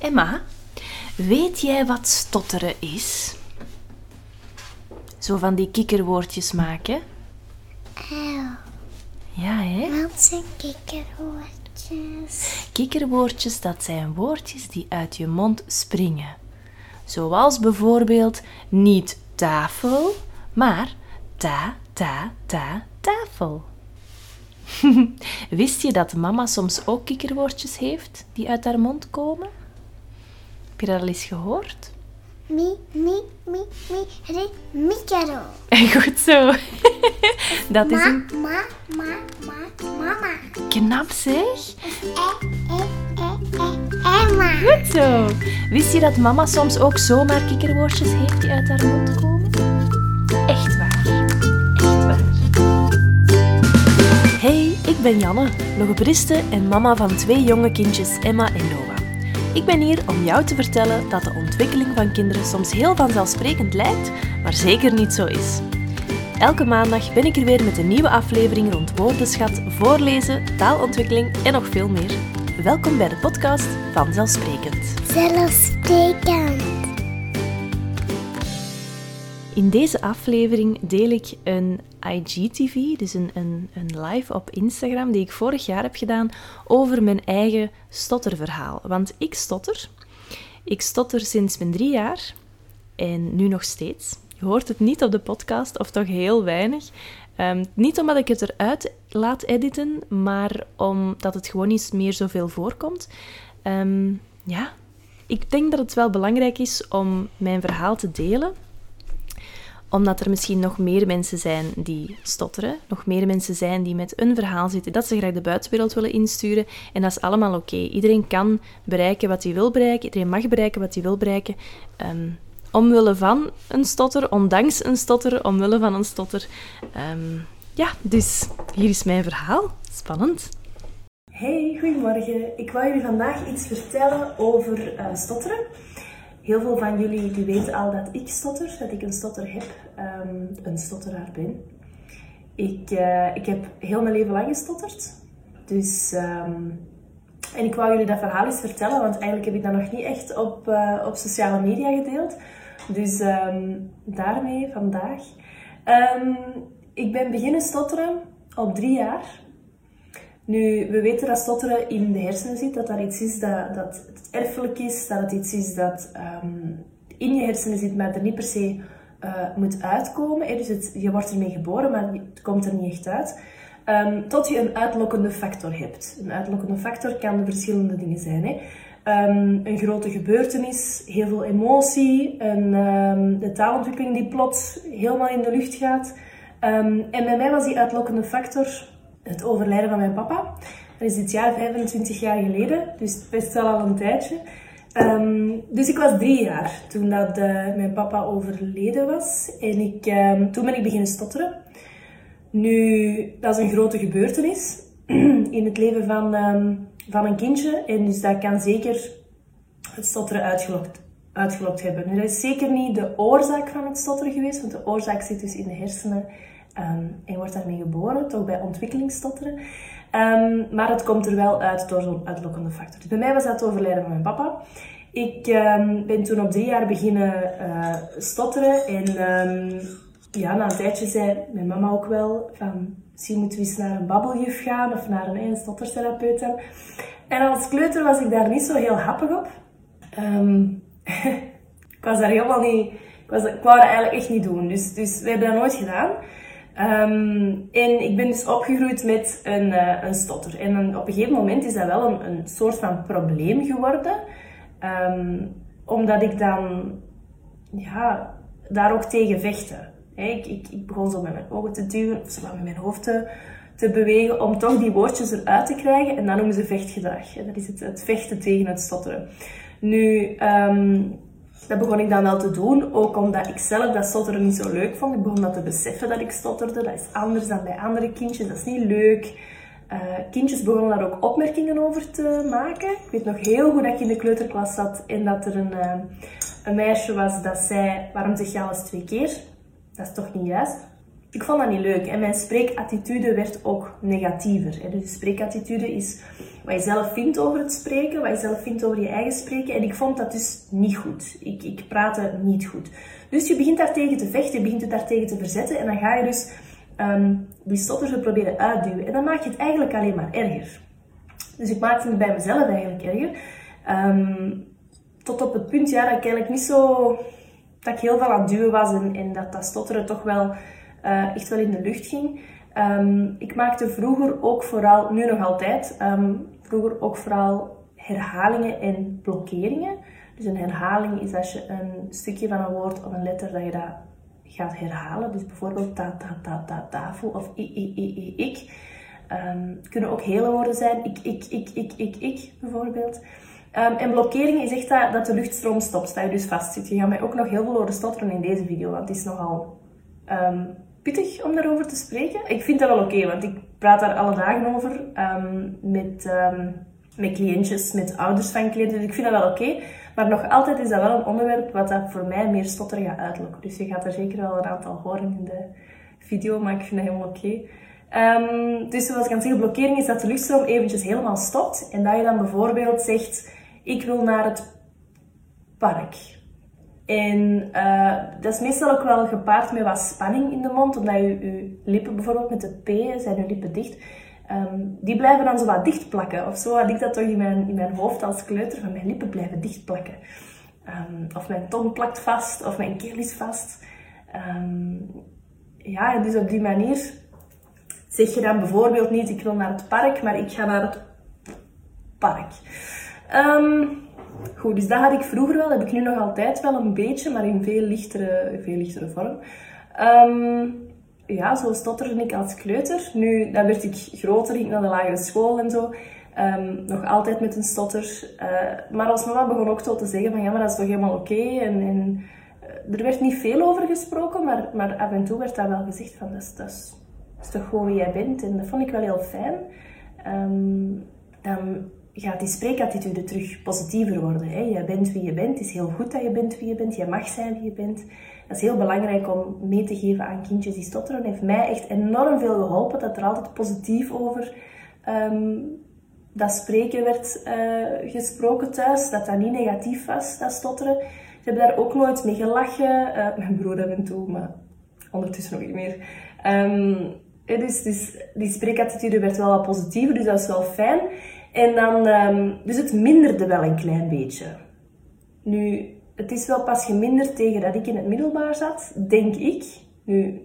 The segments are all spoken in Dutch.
Emma, weet jij wat stotteren is? Zo van die kikkerwoordjes maken. Ja, hè? wat zijn kikkerwoordjes? Kikkerwoordjes, dat zijn woordjes die uit je mond springen. Zoals bijvoorbeeld niet tafel, maar ta, ta, ta, tafel. Wist je dat mama soms ook kikkerwoordjes heeft die uit haar mond komen? Heb je dat al eens gehoord? Mi, mi, mi, mi, ri, mikero. Goed zo. Dat is een ma, ma, ma, mama. knap zeg. E, e, e, e, Emma. Goed zo. Wist je dat mama soms ook zomaar kikkerwoordjes heeft die uit haar mond komen? Echt waar. Echt waar. Hey, ik ben Janne, logopediste en mama van twee jonge kindjes Emma en Noah. Ik ben hier om jou te vertellen dat de ontwikkeling van kinderen soms heel vanzelfsprekend lijkt, maar zeker niet zo is. Elke maandag ben ik er weer met een nieuwe aflevering rond woordenschat, voorlezen, taalontwikkeling en nog veel meer. Welkom bij de podcast Vanzelfsprekend. Zelfsprekend. In deze aflevering deel ik een IGTV, dus een, een, een live op Instagram, die ik vorig jaar heb gedaan over mijn eigen stotterverhaal. Want ik stotter. Ik stotter sinds mijn drie jaar en nu nog steeds. Je hoort het niet op de podcast, of toch heel weinig. Ehm, niet omdat ik het eruit laat editen, maar omdat het gewoon niet meer zoveel voorkomt. Ehm, ja, ik denk dat het wel belangrijk is om mijn verhaal te delen omdat er misschien nog meer mensen zijn die stotteren, nog meer mensen zijn die met een verhaal zitten dat ze graag de buitenwereld willen insturen. En dat is allemaal oké. Iedereen kan bereiken wat hij wil bereiken, iedereen mag bereiken wat hij wil bereiken. Ehm, omwille van een stotter, ondanks een stotter, omwille van een stotter. Ehm, ja, dus hier is mijn verhaal. Spannend. Hey, goedemorgen. Ik wou jullie vandaag iets vertellen over eh, stotteren. Heel veel van jullie die weten al dat ik stotter, dat ik een stotter heb, ehm, een stotteraar ben. Ik, eh, ik heb heel mijn leven lang gestotterd. Dus, ehm, en ik wou jullie dat verhaal eens vertellen, want eigenlijk heb ik dat nog niet echt op, eh, op sociale media gedeeld. Dus ehm, daarmee vandaag. Ik ben beginnen stotteren op drie jaar. Nu, we weten dat stotteren in de hersenen zit, dat dat iets is dat, dat het erfelijk is, dat het iets is dat ehm, in je hersenen zit, maar er niet per se eh, moet uitkomen. Dus je wordt ermee geboren, maar het komt er niet echt uit. Ehm, tot je een uitlokkende factor hebt. Een uitlokkende factor kan verschillende dingen zijn. Hè. Ehm, een grote gebeurtenis, heel veel emotie, een, de taalontwikkeling die plots helemaal in de lucht gaat. En bij mij was die uitlokkende factor het overlijden van mijn papa. Dat is dit jaar 25 jaar geleden, dus best wel al een tijdje. Ehm, dus ik was drie jaar toen dat, eh, mijn papa overleden was. En ik, ehm, toen ben ik beginnen stotteren. Nu, dat is een grote gebeurtenis in het leven van, ehm, van een kindje. En dus dat kan zeker het stotteren uitgelokt, uitgelokt hebben. Nu, dat is zeker niet de oorzaak van het stotteren geweest, want de oorzaak zit dus in de hersenen ehm, en wordt daarmee geboren, toch bij ontwikkelingsstotteren. Ehm, maar het komt er wel uit door zo'n uitlokkende factor. Bij mij was dat het overlijden van mijn papa. Ik ehm, ben toen op drie jaar beginnen eh, stotteren en ehm, ja, na een tijdje zei mijn mama ook wel van misschien moeten we eens naar een babbeljuf gaan of naar een, stottertherapeut. En als kleuter was ik daar niet zo heel happig op. Ik was daar helemaal niet... Ik, was, ik wou dat eigenlijk echt niet doen. Dus, dus we hebben dat nooit gedaan. Ehm, en ik ben dus opgegroeid met een, eh, een stotter. En op een gegeven moment is dat wel een, een soort van probleem geworden. Ehm, omdat ik dan ja, daar ook tegen vechtte. Ik, ik, ik begon zo met mijn ogen te duwen, of zo met mijn hoofd te, te bewegen, om toch die woordjes eruit te krijgen. En dat noemen ze vechtgedrag. Dat is het, het vechten tegen het stotteren. Nu, ehm, dat begon ik dan wel te doen, ook omdat ik zelf dat stotteren niet zo leuk vond. Ik begon dat te beseffen dat ik stotterde. Dat is anders dan bij andere kindjes, dat is niet leuk. Eh, kindjes begonnen daar ook opmerkingen over te maken. Ik weet nog heel goed dat ik in de kleuterklas zat en dat er een, eh, een meisje was dat zei, waarom zeg je alles twee keer? Dat is toch niet juist? Ik vond dat niet leuk. En mijn spreekattitude werd ook negatiever. Dus de spreekattitude is wat je zelf vindt over het spreken, wat je zelf vindt over je eigen spreken. En ik vond dat dus niet goed. Ik, ik praatte niet goed. Dus je begint daartegen te vechten, je begint het daartegen te verzetten. En dan ga je dus um, die stotters proberen uitduwen. En dan maak je het eigenlijk alleen maar erger. Dus ik maakte het bij mezelf eigenlijk erger. Um, tot op het punt ja, dat ik eigenlijk niet zo... Dat ik heel veel aan het duwen was en, en dat dat stotteren toch wel uh, echt wel in de lucht ging. Um, ik maakte vroeger ook vooral, nu nog altijd, um, vroeger ook vooral herhalingen en blokkeringen. Dus een herhaling is als je een stukje van een woord of een letter dat je dat gaat herhalen. Dus bijvoorbeeld ta, ta, ta, ta, tafel of i, i, i, i, ik. Um, kunnen ook hele woorden zijn. Ik, ik, ik, ik, ik, ik, bijvoorbeeld. En blokkering is echt dat, dat de luchtstroom stopt, dat je dus vastzit. Je gaat mij ook nog heel veel horen stotteren in deze video, want het is nogal pittig om daarover te spreken. Ik vind dat wel oké, want ik praat daar alle dagen over um, met, um, met cliëntjes, met ouders van cliënten. Dus ik vind dat wel oké. Maar nog altijd is dat wel een onderwerp wat dat voor mij meer stotter gaat uitlokken. Dus je gaat er zeker wel een aantal horen in de video, maar ik vind dat helemaal oké. Um, dus zoals ik aan zeggen, blokkering is dat de luchtstroom eventjes helemaal stopt. En dat je dan bijvoorbeeld zegt, ik wil naar het park. En uh, dat is meestal ook wel gepaard met wat spanning in de mond, omdat je, je lippen bijvoorbeeld met de P, zijn je lippen dicht, um, die blijven dan zo wat dicht plakken. Of zo had ik dat toch in mijn, in mijn hoofd als kleuter, van mijn lippen blijven dicht plakken. Um, of mijn tong plakt vast, of mijn keel is vast. Um, ja, en dus op die manier zeg je dan bijvoorbeeld niet, ik wil naar het park, maar ik ga naar het park. Um, Goed, dus dat had ik vroeger wel, heb ik nu nog altijd wel een beetje, maar in veel lichtere, veel lichtere vorm. Um, ja, zo stotterde ik als kleuter. Nu, dan werd ik groter, ging naar de lagere school en zo. Um, nog altijd met een stotter. Uh, maar als mama begon ook zo te zeggen van ja, maar dat is toch helemaal oké. En, en uh, er werd niet veel over gesproken, maar, maar af en toe werd daar wel gezegd van dat is, dat, is, toch gewoon wie jij bent. En dat vond ik wel heel fijn. Um, dan gaat die spreekattitude terug positiever worden. Hè? Je bent wie je bent. Het is heel goed dat je bent wie je bent. Je mag zijn wie je bent. Dat is heel belangrijk om mee te geven aan kindjes die stotteren. heeft mij echt enorm veel geholpen dat er altijd positief over um, dat spreken werd uh, gesproken thuis. Dat dat niet negatief was, dat stotteren. Ze hebben daar ook nooit mee gelachen. Uh, mijn broer af en toe, maar ondertussen nog niet meer. Dus die spreekattitude werd wel wat positiever, dus dat is wel fijn. En dan, um, dus het minderde wel een klein beetje. Nu, het is wel pas geminderd tegen dat ik in het middelbaar zat, denk ik. Nu,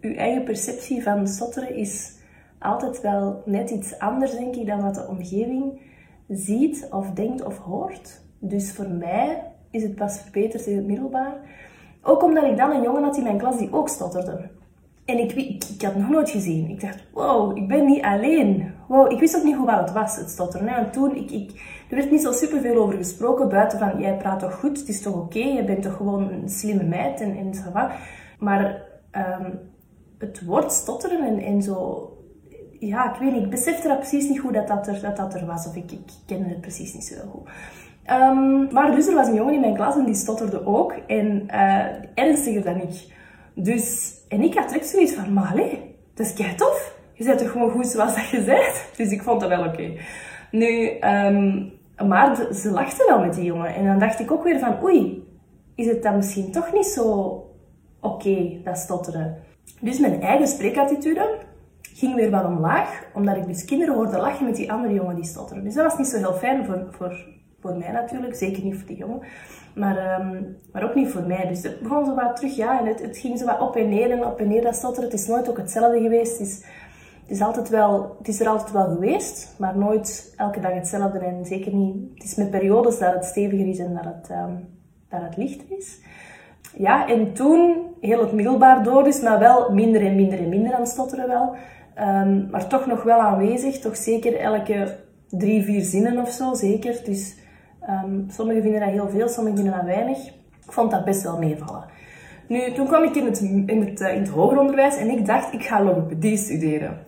uw eigen perceptie van stotteren is altijd wel net iets anders, denk ik, dan wat de omgeving ziet of denkt of hoort. Dus voor mij is het pas verbeterd in het middelbaar. Ook omdat ik dan een jongen had in mijn klas die ook stotterde. En ik, ik, had nog nooit gezien. Ik dacht, wow, ik ben niet alleen. Wow, ik wist ook niet hoe wat het was, het stotteren. En toen, ik, ik, er werd niet zo superveel over gesproken, buiten van, jij praat toch goed, het is toch oké, je bent toch gewoon een slimme meid en, en zo wat. Maar um, het woord stotteren en, en zo, ja, ik weet niet, ik besefte dat precies niet goed dat dat er, dat dat er was, of ik, ik kende het precies niet zo goed. Um, maar dus er was een jongen in mijn klas en die stotterde ook, en uh, ernstiger dan ik. Dus en ik had direct zoiets van, maar dat is kei tof. Je bent toch gewoon goed zoals dat je bent? Dus ik vond dat wel oké. Nu, um, maar ze lachten wel met die jongen. En dan dacht ik ook weer van, oei, is het dan misschien toch niet zo oké, dat stotteren? Dus mijn eigen spreekattitude ging weer wat omlaag, omdat ik dus kinderen hoorde lachen met die andere jongen die stotteren. Dus dat was niet zo heel fijn voor, voor, voor mij natuurlijk, zeker niet voor die jongen. Maar, um, maar ook niet voor mij. Dus het begon zo wat terug, ja. En het, het ging zo wat op en neer en op en neer dat stotteren. Het is nooit ook hetzelfde geweest. Het is, het is, altijd wel, het is er altijd wel geweest, maar nooit elke dag hetzelfde. En zeker niet... Het is met periodes dat het steviger is en dat het, um, dat het lichter is. Ja, en toen heel het middelbaar door is, maar wel minder en minder en minder aan stotteren wel. Um, maar toch nog wel aanwezig. Toch zeker elke drie, vier zinnen of zo, zeker. Dus Um, sommigen vinden dat heel veel, sommigen vinden dat weinig. Ik vond dat best wel meevallen. Nu, toen kwam ik in het, in het, uh, in het hoger onderwijs en ik dacht, ik ga logopedie studeren.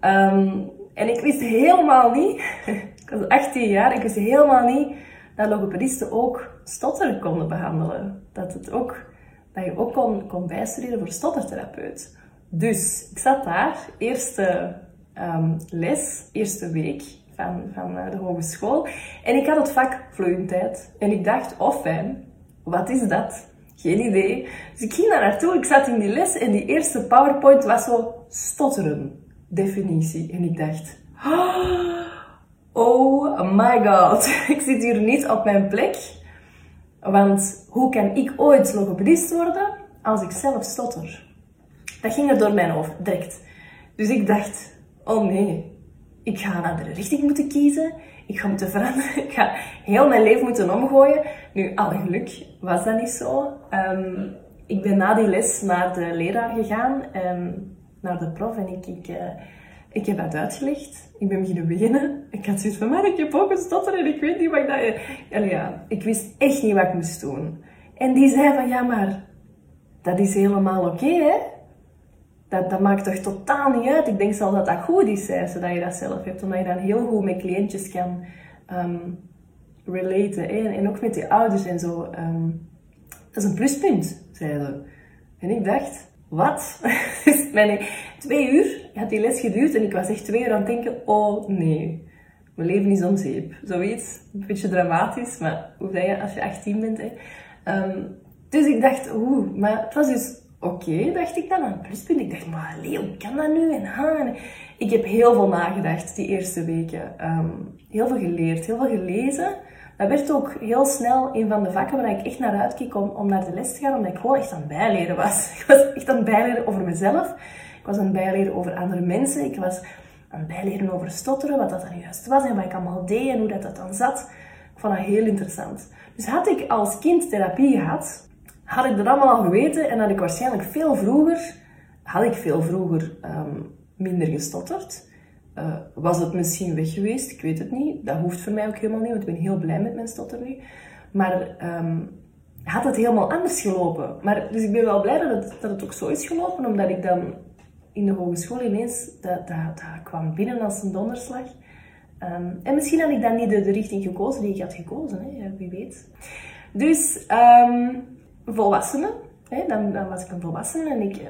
Um, en ik wist helemaal niet, ik was 18 jaar, ik wist helemaal niet dat logopedisten ook stotteren konden behandelen. Dat, het ook, dat je ook kon, kon bijstuderen voor stottertherapeut. Dus ik zat daar, eerste ehm, les, eerste week van, van eh, de hogeschool. En ik had het vak vloeiendheid. En ik dacht, oh fijn, wat is dat? Geen idee. Dus ik ging daar naartoe, ik zat in die les en die eerste PowerPoint was zo stotteren, definitie. En ik dacht, oh my god, ik zit hier niet op mijn plek. Want hoe kan ik ooit logopedist worden als ik zelf stotter? Dat ging er door mijn hoofd, direct. Dus ik dacht, oh nee, ik ga een andere richting moeten kiezen. Ik ga moeten veranderen. Ik ga heel mijn leven moeten omgooien. Nu, alle geluk was dat niet zo. Ehm, ik ben na die les naar de leraar gegaan, ehm, naar de prof, en ik, ik, uh, ik heb dat uitgelegd. Ik ben beginnen beginnen. Ik had zoiets van, maar ik heb ook een stotter en ik weet niet wat ik. Ja, ja, ik wist echt niet wat ik moest doen. En die zei van, ja, maar dat is helemaal oké, hè? Dat, dat maakt toch totaal niet uit. Ik denk zelfs dat dat goed is, zei ze, dat je dat zelf hebt. Omdat je dan heel goed met cliëntjes kan um, relaten. En, en, ook met die ouders en zo. Um, dat is een pluspunt, zei ze. En ik dacht, wat? dus mijn twee uur had die les geduurd en ik was echt twee uur aan het denken, oh nee. Mijn leven is om zeep. Zoiets. Een beetje dramatisch, maar hoe zeg je als je 18 bent? Hè? Um, dus ik dacht, oeh, maar het was dus oké, dacht ik dan, een pluspunt. Ik dacht, maar Leo, hoe kan dat nu? En, ik heb heel veel nagedacht die eerste weken. Ehm, heel veel geleerd, heel veel gelezen. Dat werd ook heel snel een van de vakken waar ik echt naar uitkeek om, om naar de les te gaan, omdat ik gewoon echt aan het bijleren was. Ik was echt aan het bijleren over mezelf. Ik was aan het bijleren over andere mensen. Ik was aan het bijleren over stotteren, wat dat dan juist was en wat ik allemaal deed en hoe dat, dat dan zat. Ik vond dat heel interessant. Dus had ik als kind therapie gehad, had ik dat allemaal al geweten en had ik waarschijnlijk veel vroeger, had ik veel vroeger um, minder gestotterd. Uh, was het misschien weg geweest? Ik weet het niet. Dat hoeft voor mij ook helemaal niet, want ik ben heel blij met mijn stotter nu. Maar um, had het helemaal anders gelopen. Maar, dus ik ben wel blij dat het, dat het ook zo is gelopen, omdat ik dan in de hogeschool ineens, dat, dat, dat kwam binnen als een donderslag. Um, en misschien had ik dan niet de, richting gekozen die ik had gekozen, hè? wie weet. Dus volwassene. Hè, dan, dan, was ik een volwassene en ik,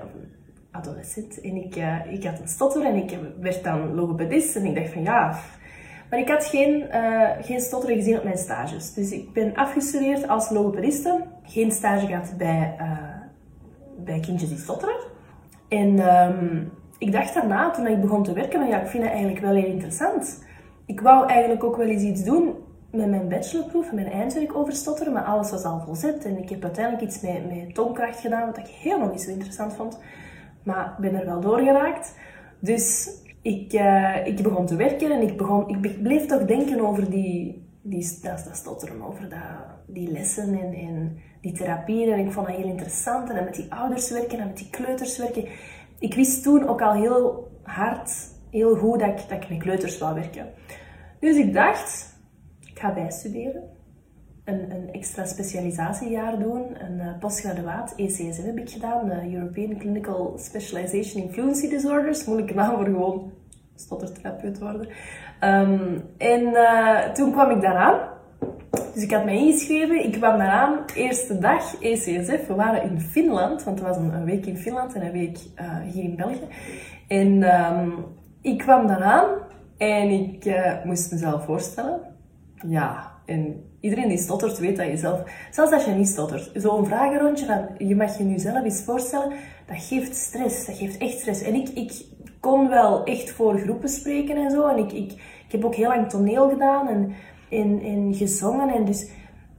adolescent, en ik, uh, ik had een stotter en ik werd dan logopedist en ik dacht van ja, maar ik had geen, uh, geen stotteren gezien op mijn stages. Dus ik ben afgestudeerd als logopediste, geen stage gehad bij, uh, bij kindjes die stotteren. En um, ik dacht daarna, toen ik begon te werken, van ja, ik vind het eigenlijk wel heel interessant. Ik wou eigenlijk ook wel eens iets doen met mijn bachelorproef en mijn eindwerk over stotteren, maar alles was al volzet. En ik heb uiteindelijk iets met, met toonkracht gedaan, wat ik helemaal niet zo interessant vond. Maar ben er wel doorgeraakt. Dus ik, uh, ik begon te werken en ik, begon, ik bleef toch denken over die, die, dat stotteren, over dat, die lessen en, en die therapieën. En ik vond dat heel interessant. En met die ouders werken en met die kleuters werken. Ik wist toen ook al heel hard, heel goed dat ik, dat ik met kleuters wou werken. Dus ik dacht, ik ga bijstuderen. Een, een extra specialisatiejaar doen. Een uh, postgraduaat ECSM heb ik gedaan. De European Clinical Specialization in Fluency Disorders. Moeilijke naam voor gewoon stottertherapeut worden. Um, en uh, toen kwam ik daaraan. Dus ik had mij ingeschreven. Ik kwam daaraan. Eerste dag ECSF. We waren in Finland. Want het was een, week in Finland en een week hier in België. En um, ik kwam daaraan. En ik moest mezelf voorstellen ja, en iedereen die stottert weet dat je zelf, zelfs als je niet stottert, zo'n vragenrondje van je mag je nu zelf eens voorstellen, dat geeft stress, dat geeft echt stress. En ik, ik kon wel echt voor groepen spreken en zo, en ik, ik, ik heb ook heel lang toneel gedaan en, en, en gezongen, en dus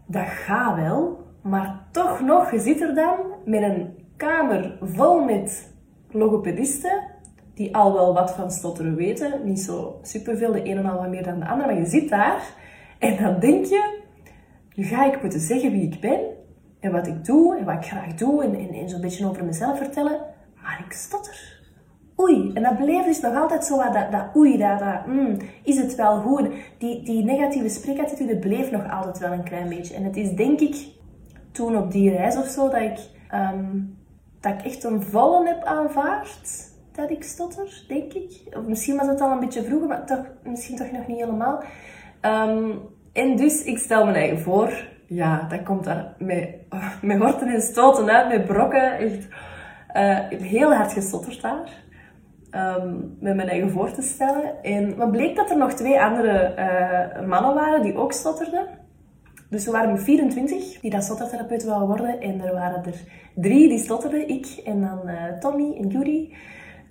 dat gaat wel, maar toch nog, je zit er dan met een kamer vol met logopedisten, die al wel wat van stotteren weten, niet zo superveel, de ene al wat meer dan de andere, maar je zit daar en dan denk je, nu ga ik moeten zeggen wie ik ben en wat ik doe en wat ik graag doe en, en, en zo'n beetje over mezelf vertellen, maar ik stotter. Oei, en dat bleef dus nog altijd zo, dat, dat oei, dat, dat mm, is het wel goed. Die, die negatieve spreekattitude bleef nog altijd wel een klein beetje. En het is denk ik toen op die reis of zo dat ik, um, dat ik echt een volle heb aanvaard dat ik stotter, denk ik. Of misschien was het al een beetje vroeger, maar toch, misschien toch nog niet helemaal. Um, en dus, ik stel me eigen voor. Ja, dat komt daar met, horten en stoten uit, met brokken. Echt. Uh, heel hard gestotterd daar. Ehm, met mijn eigen voor te stellen. En wat bleek dat er nog twee andere uh, mannen waren die ook stotterden. Dus we waren met 24 die dat stottertherapeut wilden worden. En er waren er drie die stotterden. Ik en dan uh, Tommy en Judy.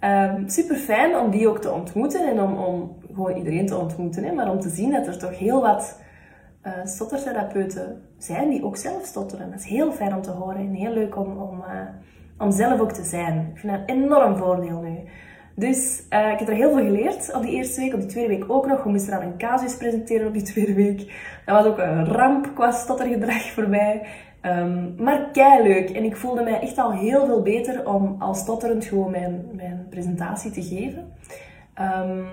Um, super fijn om die ook te ontmoeten en om, om gewoon iedereen te ontmoeten. Hè, maar om te zien dat er toch heel wat uh, stottertherapeuten zijn die ook zelf stotteren. Dat is heel fijn om te horen en heel leuk om, om, uh, om zelf ook te zijn. Ik vind dat een enorm voordeel nu. Dus uh, ik heb er heel veel geleerd op die eerste week. Op die tweede week ook nog. We moesten dan een casus presenteren op die tweede week. Dat was ook een ramp qua stottergedrag voor mij. Um, maar kei leuk. En ik voelde mij echt al heel veel beter om al stotterend gewoon mijn, mijn presentatie te geven. Um,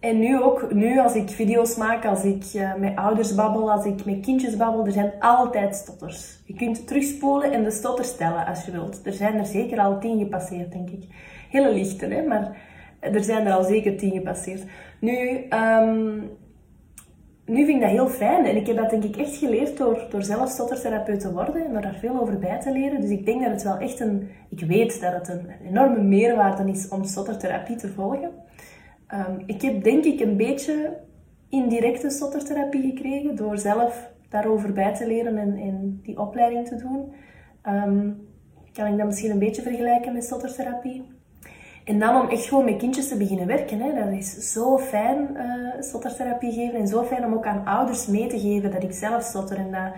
en nu ook, nu als ik video's maak, als ik uh, met ouders babbel, als ik met kindjes babbel, er zijn altijd stotters. Je kunt terugspoelen en de stotters tellen als je wilt. Er zijn er zeker al tien gepasseerd, denk ik. Hele lichte, maar er zijn er al zeker tien gepasseerd. Nu, um, nu vind ik dat heel fijn en ik heb dat denk ik echt geleerd door, door zelf stottertherapeut te worden en door daar veel over bij te leren. Dus ik denk dat het wel echt een, ik weet dat het een enorme meerwaarde is om stottertherapie te volgen. Um, ik heb denk ik een beetje indirecte stottertherapie gekregen door zelf daarover bij te leren en, en die opleiding te doen. Um, kan ik dat misschien een beetje vergelijken met stottertherapie? En dan om echt gewoon met kindjes te beginnen werken. Hè. Dat is zo fijn, uh, stottertherapie geven. En zo fijn om ook aan ouders mee te geven dat ik zelf stotter. En dat,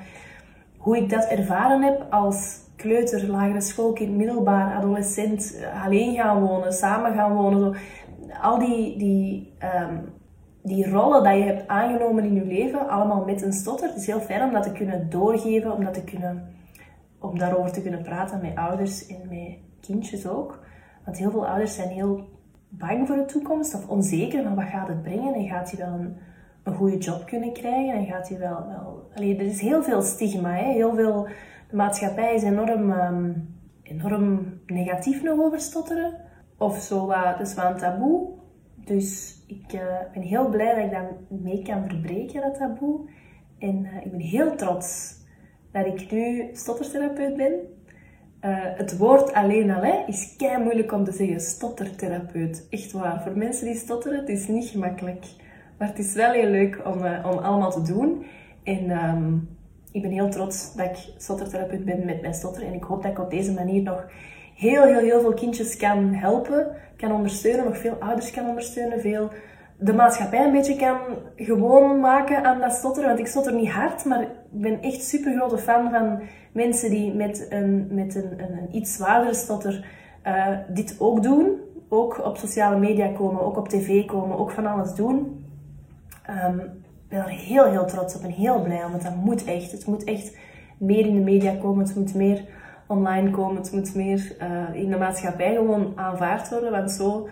hoe ik dat ervaren heb als kleuter, lagere schoolkind, middelbaar, adolescent, eh, alleen gaan wonen, samen gaan wonen. Zo. Al die, die, um, die rollen dat je hebt aangenomen in je leven, allemaal met een stotter. Het is heel fijn om dat te kunnen doorgeven, om, dat te kunnen, om daarover te kunnen praten met ouders en met kindjes ook. Want heel veel ouders zijn heel bang voor de toekomst of onzeker van wat gaat het brengen en gaat hij wel een, een goede job kunnen krijgen en gaat hij wel... wel... Allee, er is heel veel stigma, hè? heel veel... De maatschappij is enorm, um, enorm negatief nog over stotteren. Of zo wat, dat is wel een taboe. Dus ik uh, ben heel blij dat ik dat mee kan verbreken, dat taboe. En uh, ik ben heel trots dat ik nu stottertherapeut ben. Uh, het woord alleen al is kei moeilijk om te zeggen. Stottertherapeut. Echt waar. Voor mensen die stotteren, het is niet gemakkelijk. Maar het is wel heel leuk om, uh, om allemaal te doen. En um, ik ben heel trots dat ik stottertherapeut ben met mijn stotter. En ik hoop dat ik op deze manier nog heel, heel, heel veel kindjes kan helpen, kan ondersteunen, nog veel ouders kan ondersteunen, veel de maatschappij een beetje kan gewoon maken aan dat stotteren. Want ik stotter niet hard, maar ben echt super grote fan van mensen die met een, met een, een, iets zwaardere stotter uh, dit ook doen. Ook op sociale media komen, ook op tv komen, ook van alles doen. Um, ik ben er heel, heel trots op en heel blij om, want dat moet echt. Het moet echt meer in de media komen, het moet meer online komen, het moet meer uh, in de maatschappij gewoon aanvaard worden. Want zo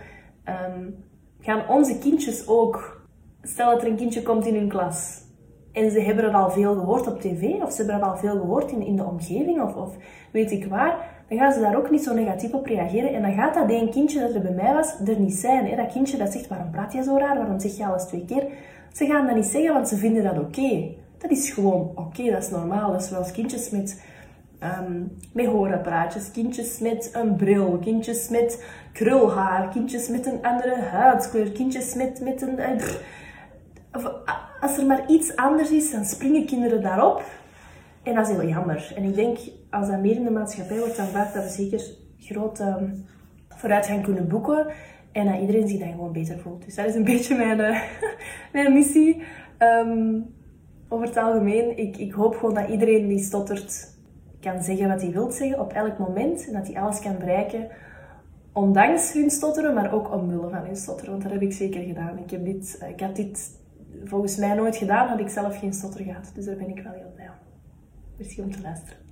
um, gaan onze kindjes ook, stel dat er een kindje komt in hun klas en ze hebben er al veel gehoord op tv of ze hebben er al veel gehoord in, in de omgeving of, of weet ik waar, dan gaan ze daar ook niet zo negatief op reageren. En dan gaat dat één kindje dat er bij mij was er niet zijn. Hè? Dat kindje dat zegt, waarom praat je zo raar? Waarom zeg je alles twee keer? Ze gaan dat niet zeggen, want ze vinden dat oké. Dat is gewoon oké, dat is normaal. Dat is zoals kindjes met, um, met hoorapparaatjes, kindjes met een bril, kindjes met krulhaar, kindjes met een andere huidskleur, kindjes met, met een... Uh, als er maar iets anders is, dan springen kinderen daarop. En dat is heel jammer. En ik denk, als dat meer in de maatschappij wordt aanvaard, dat we zeker grote um, vooruitgang kunnen boeken. En dat iedereen zich dan gewoon beter voelt. Dus dat is een beetje mijn, uh, mijn missie. Um, over het algemeen, ik, ik hoop gewoon dat iedereen die stottert kan zeggen wat hij wilt zeggen op elk moment. En dat hij alles kan bereiken. Ondanks hun stotteren, maar ook omwille van hun stotteren. Want dat heb ik zeker gedaan. Ik heb dit, ik heb dit volgens mij nooit gedaan, had ik zelf geen stotter gehad. Dus daar ben ik wel heel blij om. Merci om te luisteren.